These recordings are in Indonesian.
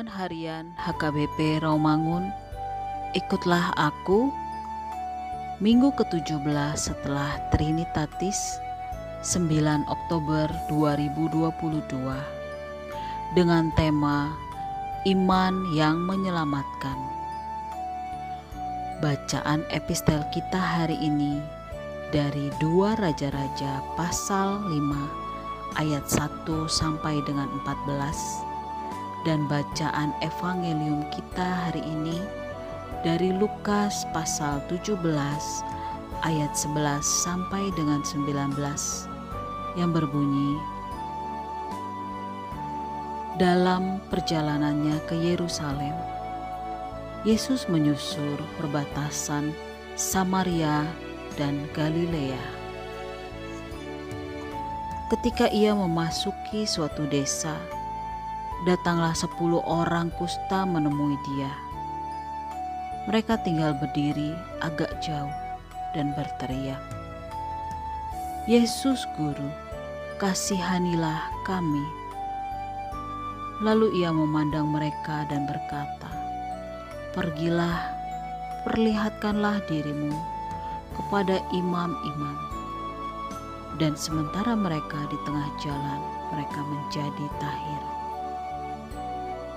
Renungan Harian HKBP Romangun Ikutlah aku Minggu ke-17 setelah Trinitatis 9 Oktober 2022 dengan tema Iman yang Menyelamatkan. Bacaan epistel kita hari ini dari dua Raja-Raja pasal 5 ayat 1 sampai dengan 14 dan bacaan evangelium kita hari ini dari Lukas pasal 17 ayat 11 sampai dengan 19 yang berbunyi Dalam perjalanannya ke Yerusalem Yesus menyusur perbatasan Samaria dan Galilea. Ketika ia memasuki suatu desa, datanglah sepuluh orang kusta menemui dia. Mereka tinggal berdiri agak jauh dan berteriak, Yesus Guru, kasihanilah kami. Lalu ia memandang mereka dan berkata, Pergilah, perlihatkanlah dirimu kepada imam-imam. Dan sementara mereka di tengah jalan, mereka menjadi tahir.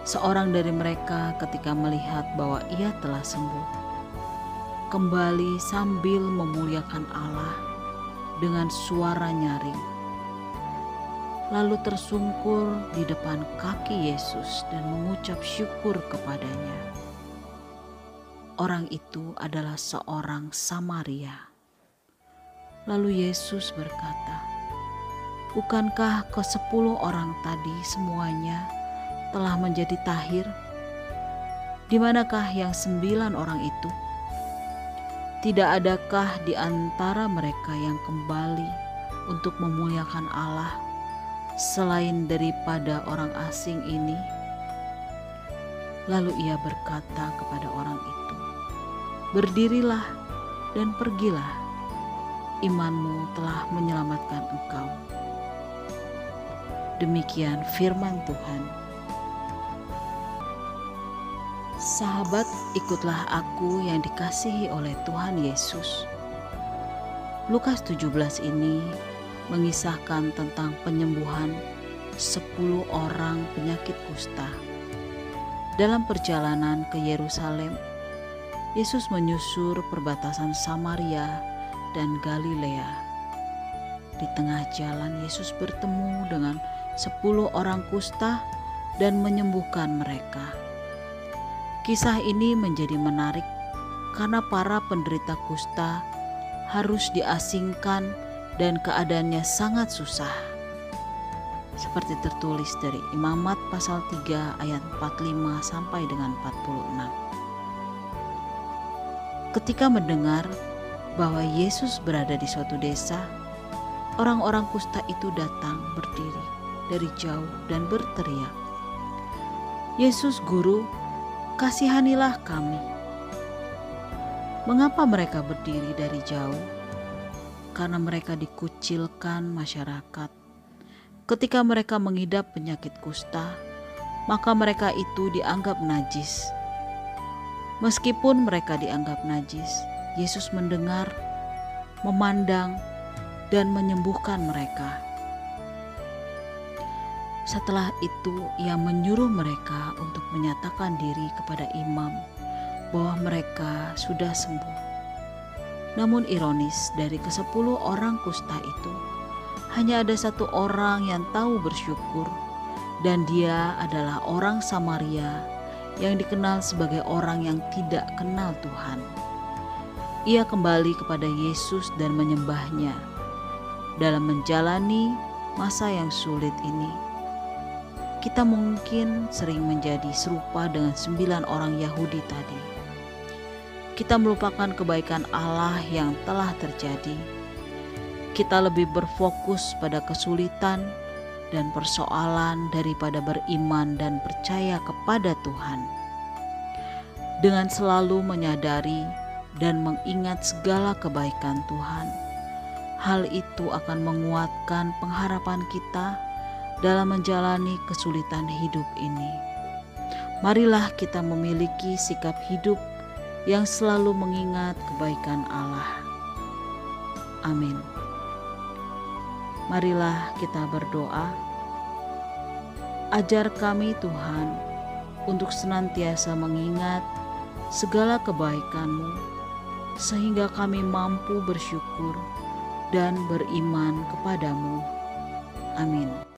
Seorang dari mereka ketika melihat bahwa ia telah sembuh, kembali sambil memuliakan Allah dengan suara nyaring. Lalu tersungkur di depan kaki Yesus dan mengucap syukur kepadanya. Orang itu adalah seorang Samaria. Lalu Yesus berkata, Bukankah ke sepuluh orang tadi semuanya telah menjadi tahir? Di manakah yang sembilan orang itu? Tidak adakah di antara mereka yang kembali untuk memuliakan Allah selain daripada orang asing ini? Lalu ia berkata kepada orang itu, "Berdirilah dan pergilah, imanmu telah menyelamatkan engkau." Demikian firman Tuhan. Sahabat, ikutlah aku yang dikasihi oleh Tuhan Yesus. Lukas 17 ini mengisahkan tentang penyembuhan 10 orang penyakit kusta. Dalam perjalanan ke Yerusalem, Yesus menyusur perbatasan Samaria dan Galilea. Di tengah jalan Yesus bertemu dengan 10 orang kusta dan menyembuhkan mereka. Kisah ini menjadi menarik karena para penderita kusta harus diasingkan dan keadaannya sangat susah. Seperti tertulis dari Imamat pasal 3 ayat 45 sampai dengan 46. Ketika mendengar bahwa Yesus berada di suatu desa, orang-orang kusta itu datang berdiri dari jauh dan berteriak, "Yesus, Guru, kasihanilah kami. Mengapa mereka berdiri dari jauh? Karena mereka dikucilkan masyarakat. Ketika mereka mengidap penyakit kusta, maka mereka itu dianggap najis. Meskipun mereka dianggap najis, Yesus mendengar, memandang, dan menyembuhkan mereka. Setelah itu, ia menyuruh mereka untuk menyatakan diri kepada imam bahwa mereka sudah sembuh. Namun ironis dari kesepuluh orang kusta itu, hanya ada satu orang yang tahu bersyukur dan dia adalah orang Samaria yang dikenal sebagai orang yang tidak kenal Tuhan. Ia kembali kepada Yesus dan menyembahnya dalam menjalani masa yang sulit ini kita mungkin sering menjadi serupa dengan sembilan orang Yahudi tadi. Kita melupakan kebaikan Allah yang telah terjadi. Kita lebih berfokus pada kesulitan dan persoalan daripada beriman dan percaya kepada Tuhan. Dengan selalu menyadari dan mengingat segala kebaikan Tuhan, hal itu akan menguatkan pengharapan kita dalam menjalani kesulitan hidup ini. marilah kita memiliki sikap hidup yang selalu mengingat kebaikan Allah. Amin. Marilah kita berdoa. Ajar kami Tuhan untuk senantiasa mengingat segala kebaikan-Mu sehingga kami mampu bersyukur dan beriman kepadamu. Amin.